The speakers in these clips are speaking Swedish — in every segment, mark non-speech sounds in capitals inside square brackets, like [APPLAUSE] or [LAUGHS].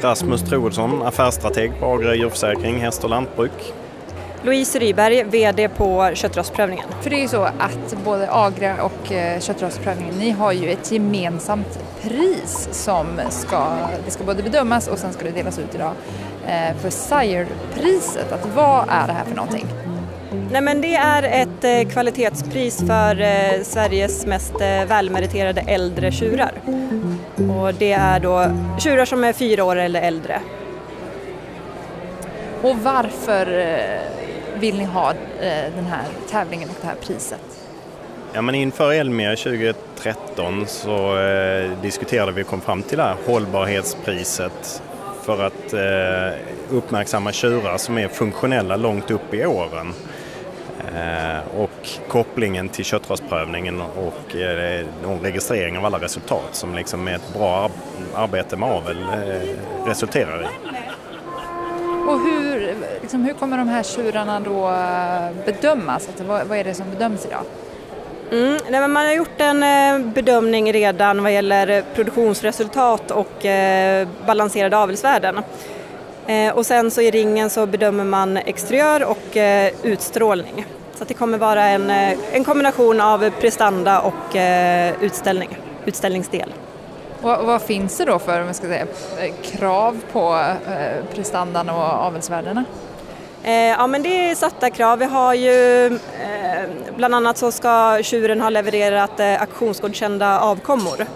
Rasmus Troedsson, affärsstrateg på Agria djurförsäkring, häst och lantbruk. Louise Ryberg, VD på Köttrasprövningen. För det är ju så att både Agra och eh, Köttrasprövningen, ni har ju ett gemensamt pris som ska, det ska både bedömas och sen ska det delas ut idag eh, för Sire-priset. Att vad är det här för någonting? Nej, men det är ett eh, kvalitetspris för eh, Sveriges mest eh, välmeriterade äldre tjurar. Och det är då tjurar som är fyra år eller äldre. Och varför vill ni ha den här tävlingen och det här priset? Ja, men inför Elmia 2013 så eh, diskuterade vi och kom fram till det här hållbarhetspriset för att eh, uppmärksamma tjurar som är funktionella långt upp i åren. Eh, och kopplingen till köttrasprövningen och eh, och registrering av alla resultat som liksom är ett bra ar arbete med avel eh, resulterar i. Och hur, liksom, hur kommer de här tjurarna då eh, bedömas? Alltså, vad, vad är det som bedöms idag? Mm, nej, men man har gjort en eh, bedömning redan vad gäller produktionsresultat och eh, balanserade avelsvärden. Eh, och sen så i ringen så bedömer man exteriör och eh, utstrålning. Så det kommer vara en, eh, en kombination av prestanda och utställning, utställningsdel. Och vad finns det då för jag ska säga, krav på prestandan och avelsvärdena? Ja men det är satta krav. Vi har ju bland annat så ska tjuren ha levererat auktionsgodkända avkommor.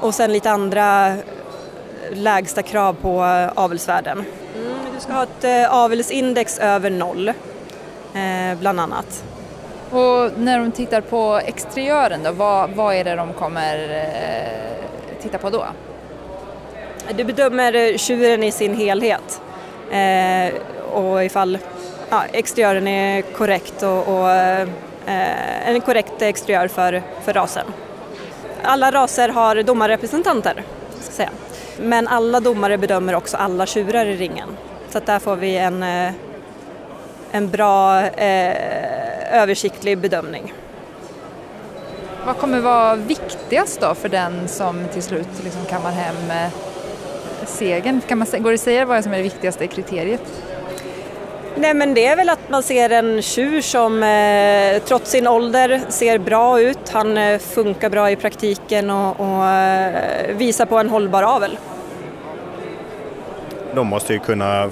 Och sen lite andra lägsta krav på eh, avelsvärden. Mm, du ska ha ett eh, avelsindex över noll, eh, bland annat. Och när de tittar på exteriören då, vad, vad är det de kommer titta på då? Du bedömer tjuren i sin helhet och ifall ja, exteriören är korrekt och, och eh, en korrekt exteriör för, för rasen. Alla raser har domarrepresentanter, ska säga men alla domare bedömer också alla tjurar i ringen. Så att där får vi en, eh, en bra eh, översiktlig bedömning. Vad kommer vara viktigast då för den som till slut liksom kammar hem eh, segern? Kan man, går det att säga vad som är det viktigaste kriteriet? Nej men det är väl att man ser en tjur som eh, trots sin ålder ser bra ut. Han eh, funkar bra i praktiken och, och eh, visar på en hållbar avel. De måste ju kunna eh,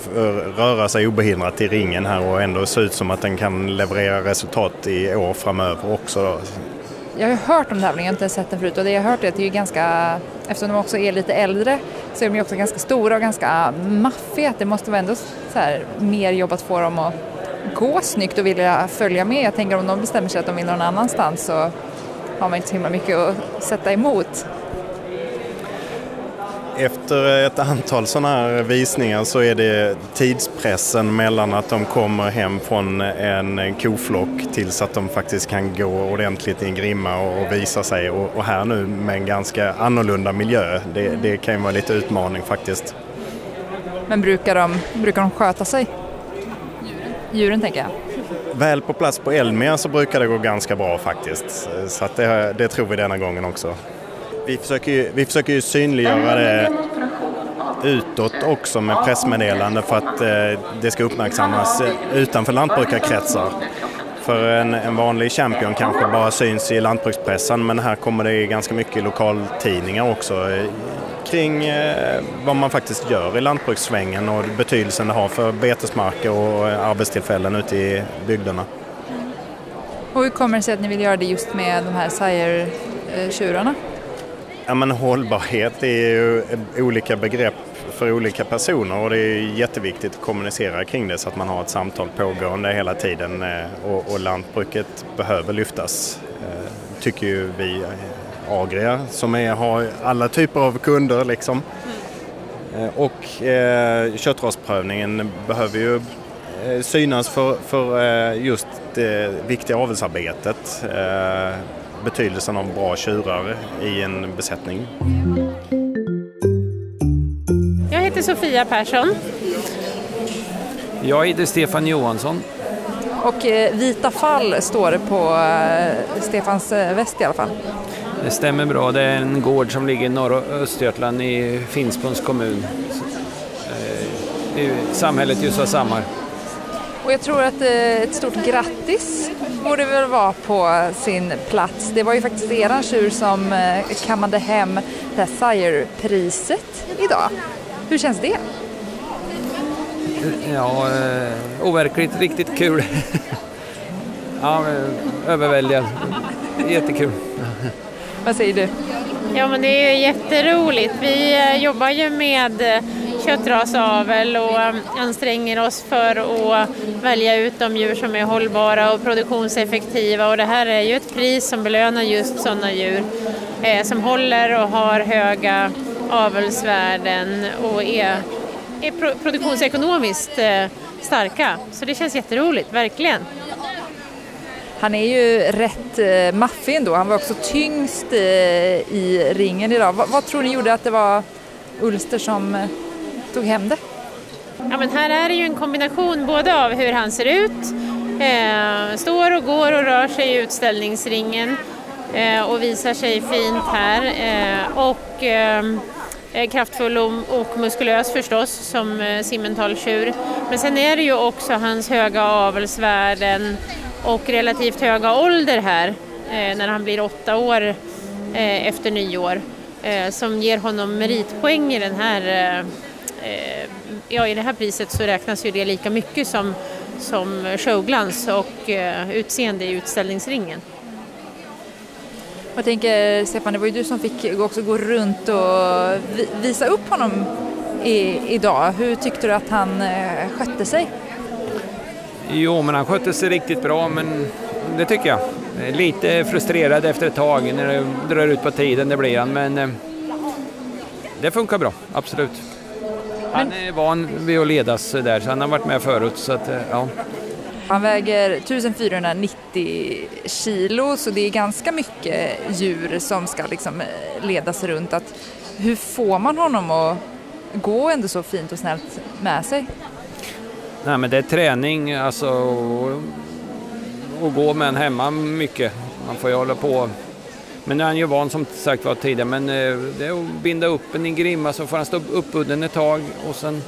röra sig obehindrat i ringen här och ändå se ut som att den kan leverera resultat i år framöver också. Jag har ju hört om tävlingen, jag har inte sett den förut och det jag har hört är att det är ganska, eftersom de också är lite äldre så är de ju också ganska stora och ganska ah, maffiga. Det måste vara ändå så här, mer jobb att få dem att gå snyggt och vilja följa med. Jag tänker om de bestämmer sig att de vill någon annanstans så har man inte så himla mycket att sätta emot. Efter ett antal sådana här visningar så är det tidspressen mellan att de kommer hem från en koflock tills att de faktiskt kan gå ordentligt i en grimma och visa sig. Och, här nu med en ganska annorlunda miljö, det, det kan ju vara lite utmaning faktiskt. Men brukar de, brukar de sköta sig? Djuren tänker jag. Väl på plats på Elmia så brukar det gå ganska bra faktiskt. Så det, det tror vi denna gången också. Vi försöker ju, vi försöker ju synliggöra det utåt också med pressmeddelande för att eh, det ska uppmärksammas utanför lantbrukarkretsar. För en, en vanlig champion kanske bara syns i lantbrukspressen men här kommer det ganska mycket lokaltidningar också eh, kring eh, vad man faktiskt gör i lantbrukssvängen och betydelsen det har för betesmarker och eh, arbetstillfällen ute i bygderna. Och hur kommer det sig att ni vill göra det just med de här sire-tjurarna? Ja, men hållbarhet är ju olika begrepp för olika personer och det är jätteviktigt att kommunicera kring det så att man har ett samtal pågående hela tiden eh, och, och lantbruket behöver lyftas, eh, tycker ju vi eh, Agria som är, har alla typer av kunder liksom. Och eh, köttrasprövningen behöver ju synas för, för just det viktiga avelsarbetet. Betydelsen av bra tjurar i en besättning. Jag heter Sofia Persson. Jag heter Stefan Johansson. Och eh, vita fall står det på eh, Stefans eh, väst i alla fall. Det stämmer bra. Det är en gård som ligger i norra Östergötland i Finspångs kommun. I samhället Ljusvasammar. Och jag tror att eh, ett stort grattis borde väl vara på sin plats. Det var ju faktiskt eran tjur som eh, kammade hem det här Sire-priset idag. Hur känns det? Ja, overkligt riktigt kul. [LAUGHS] ja, överväldigad. Jättekul. Vad säger du? Ja men det är ju jätteroligt. Vi eh, jobbar ju med eh, köttrasavel och um, anstränger oss för att välja ut de djur som är hållbara och produktionseffektiva och det här är ju ett pris som belönar just sådana djur eh, som håller och har höga avelsvärden och är, är produktionsekonomiskt eh, starka. Så det känns jätteroligt, verkligen. Han är ju rätt eh, maffig ändå. Han var också tyngst eh, i ringen idag. Vad, vad tror ni gjorde att det var Ulster som tog hem det? Ja, men här är det ju en kombination både av hur han ser ut, eh, står och går och rör sig i utställningsringen eh, och visar sig fint här eh, och eh, kraftfull och muskulös förstås som eh, simmentaltjur. Men sen är det ju också hans höga avelsvärden och relativt höga ålder här eh, när han blir åtta år eh, efter nyår eh, som ger honom meritpoäng i den här eh, Ja, i det här priset så räknas ju det lika mycket som, som showglans och utseende i utställningsringen. Jag tänker Stefan, det var ju du som fick också gå runt och visa upp honom i, idag. Hur tyckte du att han skötte sig? Jo, men han skötte sig riktigt bra, men det tycker jag. Lite frustrerad efter ett tag när det drar ut på tiden, det blir han, men eh, det funkar bra, absolut. Han är van vid att ledas där, så han har varit med förut. Så att, eh, ja. Han väger 1490 kilo, så det är ganska mycket djur som ska liksom eh, ledas runt. Att, hur får man honom att gå ändå så fint och snällt med sig? Nej, men det är träning alltså och, och gå med en hemma mycket. Man får ju hålla på. Men nu är han ju van som sagt var tidigare, men eh, det är att binda upp en i grimma så får han stå uppbunden ett tag och sen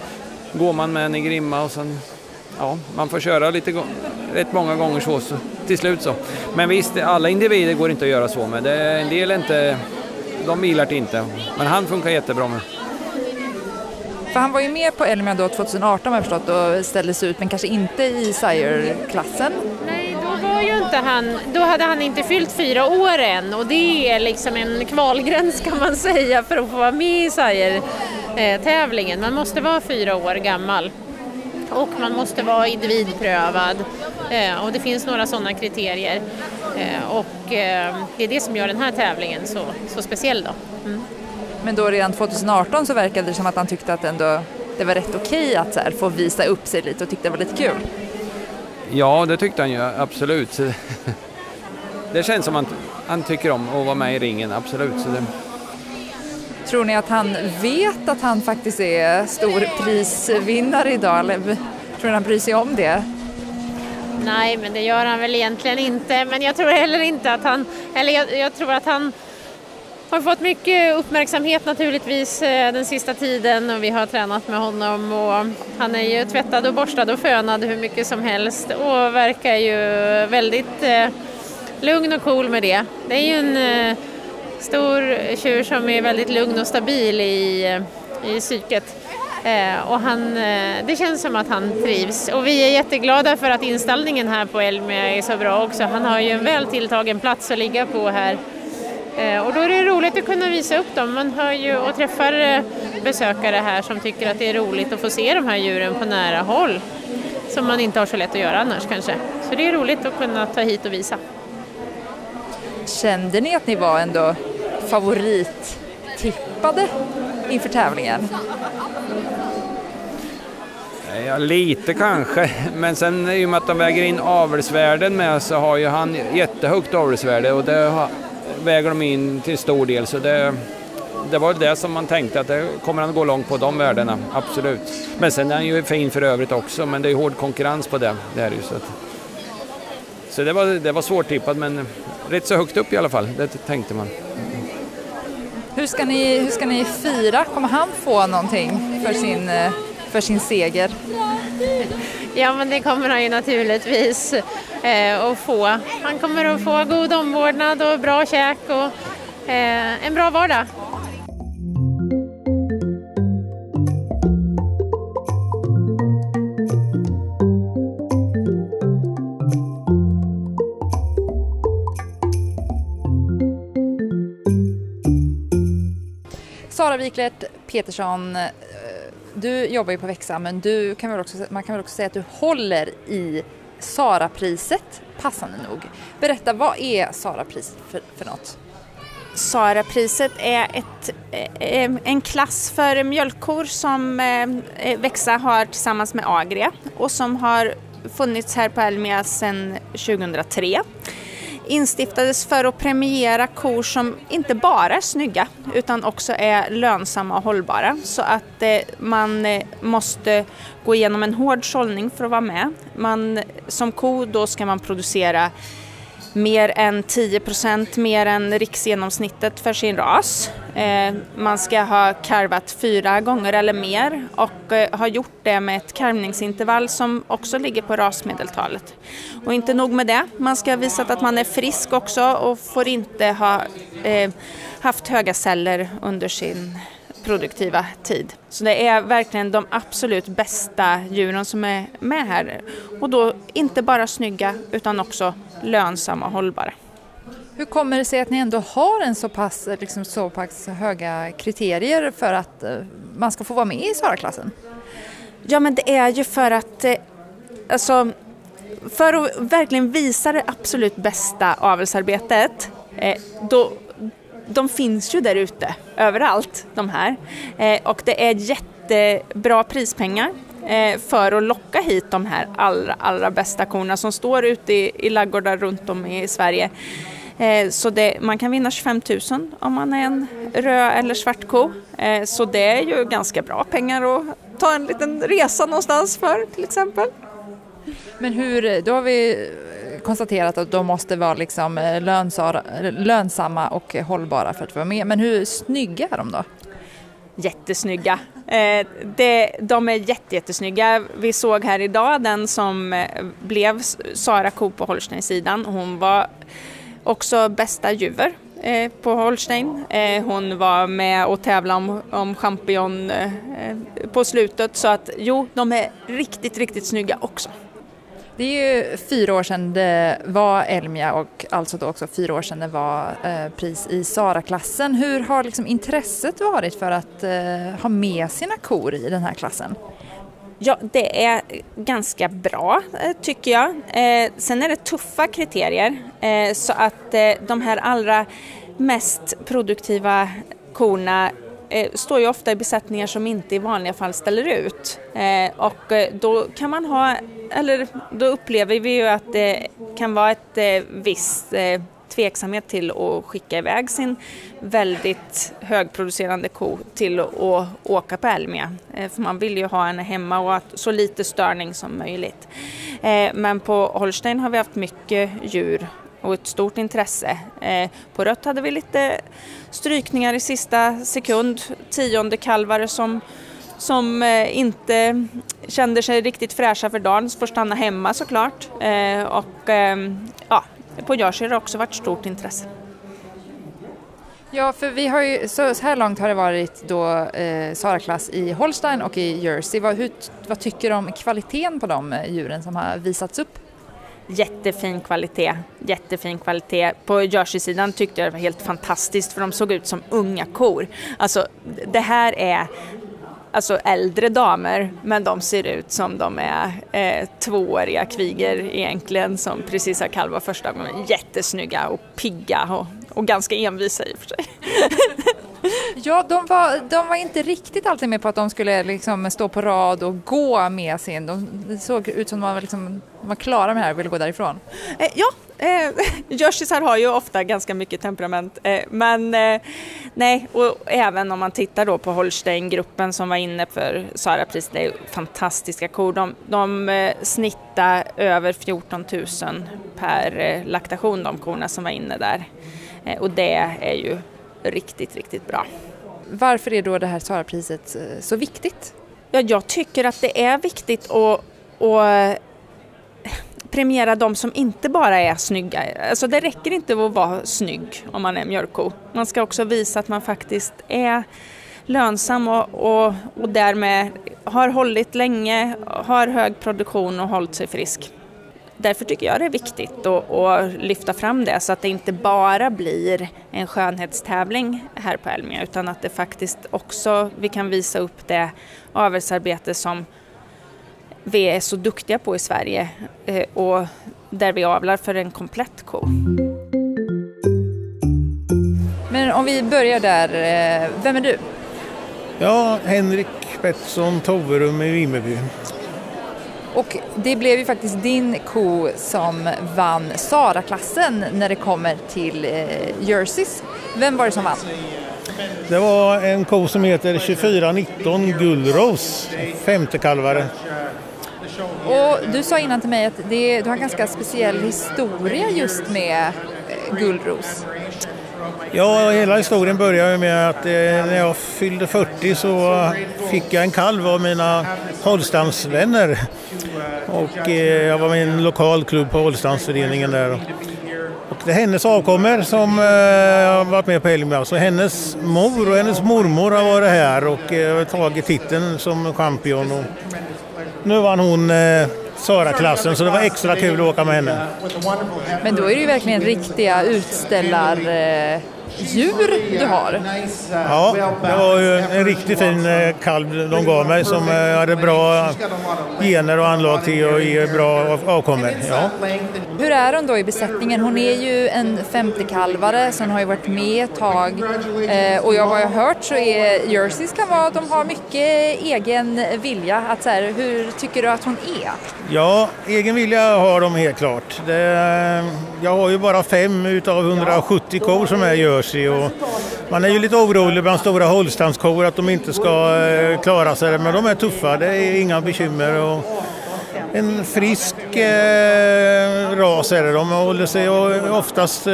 går man med en i grimma och sen ja, man får köra lite rätt många gånger så, så till slut så. Men visst, alla individer går inte att göra så med. Det, en del är inte, de gillar det inte. Men han funkar jättebra med. För han var ju med på Elmia då 2018 har jag förstått och ställdes ut men kanske inte i Sire-klassen. Nej, då var ju inte han, då hade han inte fyllt fyra år än och det är liksom en kvalgräns kan man säga för att få vara med i Sire-tävlingen. Man måste vara fyra år gammal och man måste vara individprövad eh, och det finns några sådana kriterier eh, och eh, det är det som gör den här tävlingen så, så speciell. Då. Mm. Men då redan 2018 så verkade det som att han tyckte att ändå det var rätt okej okay att så här, få visa upp sig lite och tyckte det var lite kul. Ja, det tyckte han ju absolut. [LAUGHS] Det känns som att han tycker om att vara med i ringen, absolut. Så det... Tror ni att han vet att han faktiskt är stor prisvinnare idag eller tror ni han bryr sig om det? Nej, men det gör han väl egentligen inte. Men jag tror heller inte att han, eller jag, jag tror att han har fått mycket uppmärksamhet naturligtvis eh, den sista tiden och vi har tränat med honom och han är ju tvättad och borstad och fönad hur mycket som helst och verkar ju väldigt eh, lugn och cool med det. Det är ju en eh, stor tjur som är väldigt lugn och stabil i, i psyket. och han, det känns som att han trivs och vi är jätteglada för att inställningen här på Elmia är så bra också. Han har ju en väl tilltagen plats att ligga på här och då är det roligt att kunna visa upp dem. Man hör ju och träffar eh, besökare här som tycker att det är roligt att få se de här djuren på nära håll. Som man inte har så lätt att göra annars kanske. Så det är roligt att kunna ta hit och visa. Kände ni att ni var ändå favorittippade inför tävlingen? Ja, lite kanske, men sen i och med att de väger in avelsvärden med så har ju han jättehögt avelsvärde och det väger de in till stor del. Så det, det var det som man tänkte att det kommer han gå långt på de värdena, absolut. Men sen är han ju fin för övrigt också, men det är hård konkurrens på det. det är ju så att, så det var, det var svårtippat, men rätt så högt upp i alla fall, det tänkte man. Hur ska ni, hur ska ni fira? Kommer han få någonting för sin, eh, för sin seger? Ja, men det kommer han ju naturligtvis eh, att få. Han kommer att få god omvårdnad och bra käk och eh, en bra vardag. Sara Wiklert Petersson, du jobbar ju på Växa men du kan väl också, man kan väl också säga att du håller i Sara-priset, passande nog. Berätta, vad är Sara-priset för, för något? Sara-priset är ett, eh, eh, en klass för mjölkkor som eh, Växa har tillsammans med Agria och som har funnits här på Elmia sedan 2003 instiftades för att premiera kor som inte bara är snygga utan också är lönsamma och hållbara. Så att eh, man eh, måste gå igenom en hård sållning för att vara med. Man, som ko då ska man producera mer än 10% mer än riksgenomsnittet för sin ras. Eh, man ska ha karvat fyra gånger eller mer och ha gjort det med ett karvningsintervall som också ligger på rasmedeltalet. Och inte nog med det, man ska ha visat att man är frisk också och får inte ha eh, haft höga celler under sin produktiva tid. Så det är verkligen de absolut bästa djuren som är med här. Och då inte bara snygga utan också lönsamma och hållbara. Hur kommer det sig att ni ändå har en så pass, liksom, så pass höga kriterier för att eh, man ska få vara med i Sara-klassen? Ja men det är ju för att eh, alltså, för att verkligen visa det absolut bästa avelsarbetet eh, då de finns ju där ute överallt de här eh, och det är jättebra prispengar eh, för att locka hit de här allra, allra bästa korna som står ute i, i laggårdar runt om i Sverige. Eh, så det, man kan vinna 25 000 om man är en röd eller svart ko. Så det är ju ganska bra pengar att ta en liten resa någonstans för till exempel. Men hur, då har vi konstaterat att de måste vara liksom eh, lönsamma och hållbara för att vara med. Men hur snygga är de då? Jättesnygga. Eh, det, de är jättesnygga. Vi såg här idag den som eh, blev Sara Ko på Holstein-sidan. Hon var också bästa juver eh, på Holstein. Hon var med och tävlade om, om champion på slutet så att jo, de är riktigt, riktigt snygga också. Det är ju fyra år sedan det var Elmia och alltså då också fyra år sedan det var eh, pris i Sara-klassen. Hur har liksom intresset varit för att eh, ha med sina kor i den här klassen? Ja, det är ganska bra eh, tycker jag. Eh, sen är det tuffa kriterier eh, så att eh, de här allra mest produktiva korna Eh, står ju ofta i besättningar som inte i vanliga fall ställer ut. Eh, och eh, då kan man ha, eller då upplever vi ju att det kan vara ett eh, visst eh, tveksamhet till att skicka iväg sin väldigt högproducerande ko till att åka på Elmia. Eh, för man vill ju ha henne hemma och att så lite störning som möjligt. Eh, men på Holstein har vi haft mycket djur och ett stort intresse. Eh, på rött hade vi lite strykningar i sista sekund, tionde kalvare som som eh, inte kände sig riktigt fräscha för dagen får stanna hemma såklart. Eh, och ehm, ja, på Jersey har det också varit stort intresse. Ja, för vi har ju, så här långt har det varit då eh, Sara-klass i Holstein och i Jersey. Vad, hur, vad tycker du om kvaliteten på de djuren som har visats upp? Jättefin kvalitet, jättefin kvalitet. På Jersey-sidan tyckte jag det var helt fantastiskt för de såg ut som unga kor. Alltså det här är alltså äldre damer men de ser ut som de är eh, tvååriga kviger egentligen som precis har kalvat första gången. Jättesnygga och pigga och, och ganska envisa i och för sig. [LAUGHS] Ja, de var, de var inte riktigt alltid med på att de skulle liksom stå på rad och gå med sin. De, det såg ut som att de var, liksom, de var klara med det här och ville gå därifrån. Eh, ja, eh, [LAUGHS] Jersisar har ju ofta ganska mycket temperament eh, men eh, nej, och även om man tittar då på Holstein-gruppen som var inne för Sara-priset, det är fantastiska kor. De, de eh, snittar över 14 000 per eh, laktation de korna som var inne där eh, och det är ju riktigt, riktigt bra. Varför är då det här Sara-priset eh, så viktigt? Ja, jag tycker att det är viktigt att, att premiera de som inte bara är snygga. Alltså det räcker inte att vara snygg om man är mjölkko. Man ska också visa att man faktiskt är lönsam och, och, och därmed har hållit länge, har hög produktion och hållit sig frisk. Därför tycker jag det är viktigt att, att, lyfta fram det så att det inte bara blir en skönhetstävling här på Elmia utan att det faktiskt också vi kan visa upp det avelsarbete som vi är så duktiga på i Sverige eh, och där vi avlar för en komplett ko. Men om vi börjar där, eh, vem är du? Ja, Henrik Pettersson, Toverum i Vimmerby. Och det blev ju faktiskt din ko som vann Sara-klassen när det kommer till eh, jerseys. Vem var det som vann? Det var en ko som heter 2419 Gullrose, femte kalvare. Och du sa innan till mig att det, du har en ganska speciell historia just med eh, Gullros. Ja, hela historien började med att eh, när jag fyllde 40 så fick jag en kalv av mina Holstamsvänner. Och eh, jag var med i en lokal klubb på Holstamsföreningen där. Och det är hennes avkommor som eh, har varit med på Elmia. Så hennes mor och hennes mormor har varit här och eh, tagit titeln som champion. Och nu vann hon eh, Sara-klassen så det var extra kul att åka med henne. Men då är det ju verkligen riktiga utställar eh, djur du har. Ja, det var ju en riktigt fin eh, kalv de gav mig som eh, hade bra gener och anlag till att ge bra avkommor. Ja. Hur är hon då i besättningen? Hon är ju en femtekalvare som har ju varit med ett tag eh, och jag har hört så är jerseys kan vara att de har mycket egen vilja. Att så här, hur tycker du att hon är? Ja, egen vilja har de helt klart. Det, jag har ju bara fem utav 170 kor som är jersey och man är ju lite orolig bland stora Holstandskor att de inte ska eh, klara sig, men de är tuffa, det är inga bekymmer. Och en frisk eh, ras är det, de håller sig oftast eh,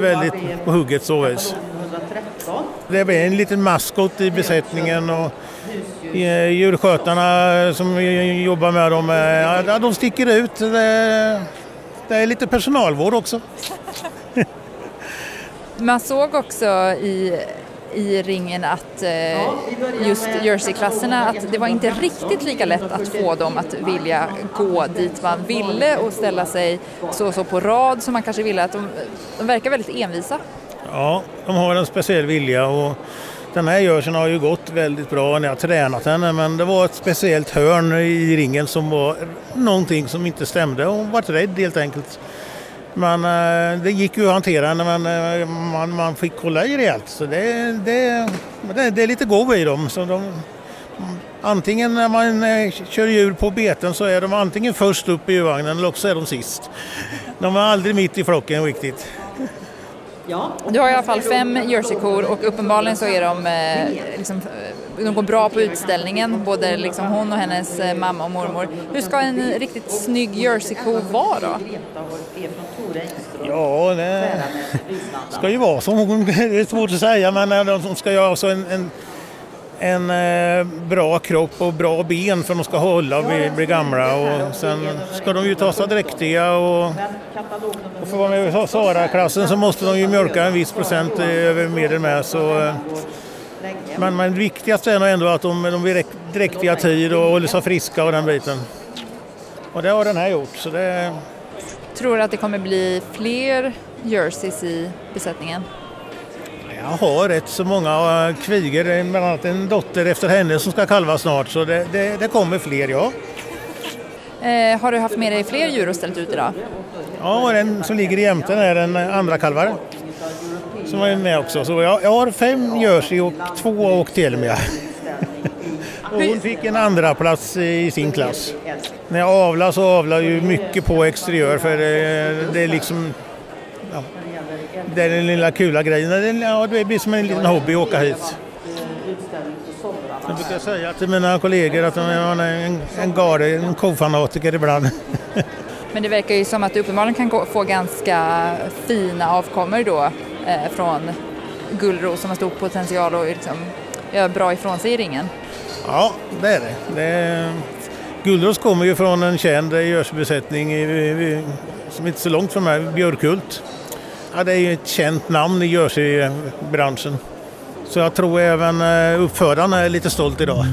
väldigt på hugget så vis. Det är en liten maskot i besättningen och eh, djurskötarna som jobbar med dem, de sticker ut. Det är lite personalvård också. Man såg också i, i ringen att eh, just Jersey-klasserna, att det var inte riktigt lika lätt att få dem att vilja gå dit man ville och ställa sig så så på rad som man kanske ville. Att de, de verkar väldigt envisa. Ja, de har en speciell vilja och den här görsen har ju gått väldigt bra när jag tränat henne men det var ett speciellt hörn i ringen som var någonting som inte stämde och hon var rädd helt enkelt. Men eh, det gick ju att hantera men eh, man, man fick kolla i rejält. Så det, det, det, det är lite go i dem. Så de, antingen när man eh, kör djur på beten så är de antingen först upp i djurvagnen eller också är de sist. De är aldrig mitt i flocken riktigt. Du har i alla fall fem jerseykor och uppenbarligen så är de, liksom, de går bra på utställningen, både liksom hon och hennes eh, mamma och mormor. Hur ska en riktigt snygg jerseyko vara då? Ja, det ska ju vara som hon, [LAUGHS] Det är svårt att säga men eh, de ska ju ha en, en, en eh, bra kropp och bra ben för att de ska hålla och bli, bli gamla. Och sen ska de ju ta sig dräktiga och, och för att vara med i Sara-klassen så måste de ju mjölka en viss procent över medel med. Så, men, men viktigast är nog ändå att de, de blir dräktiga tid och håller sig friska och den biten. Och det har den här gjort. Så det, Tror du att det kommer bli fler jerseys i besättningen? Jag har rätt så många kvigor, bland annat en dotter efter henne som ska kalva snart så det, det, det kommer fler ja. Eh, har du haft med dig fler djur och ställt ut idag? Ja, den som ligger jämte är en andra kalvare som är med också. Så jag, jag har fem jersey och två åkt Elmia. [LAUGHS] Och hon fick en andra plats i sin klass. När jag avlar så avlar ju mycket på exteriör för det, det är liksom ja, det är den lilla kula grejen. Det, ja, det blir som en liten hobby att åka hit. Jag brukar säga till mina kollegor att man är en, en gare, en kofanatiker ibland. [LAUGHS] Men det verkar ju som att du uppenbarligen kan få ganska fina avkommor då eh, från Gullros som har stor potential och liksom gör bra ifrån sig i ringen. Ja, det är det. det är... Gullros kommer ju från en känd Jerseybesättning som inte är så långt från mig, Björkult. Ja, det är ju ett känt namn i Jersey-branschen. Så jag tror även eh, uppfödaren är lite stolt idag.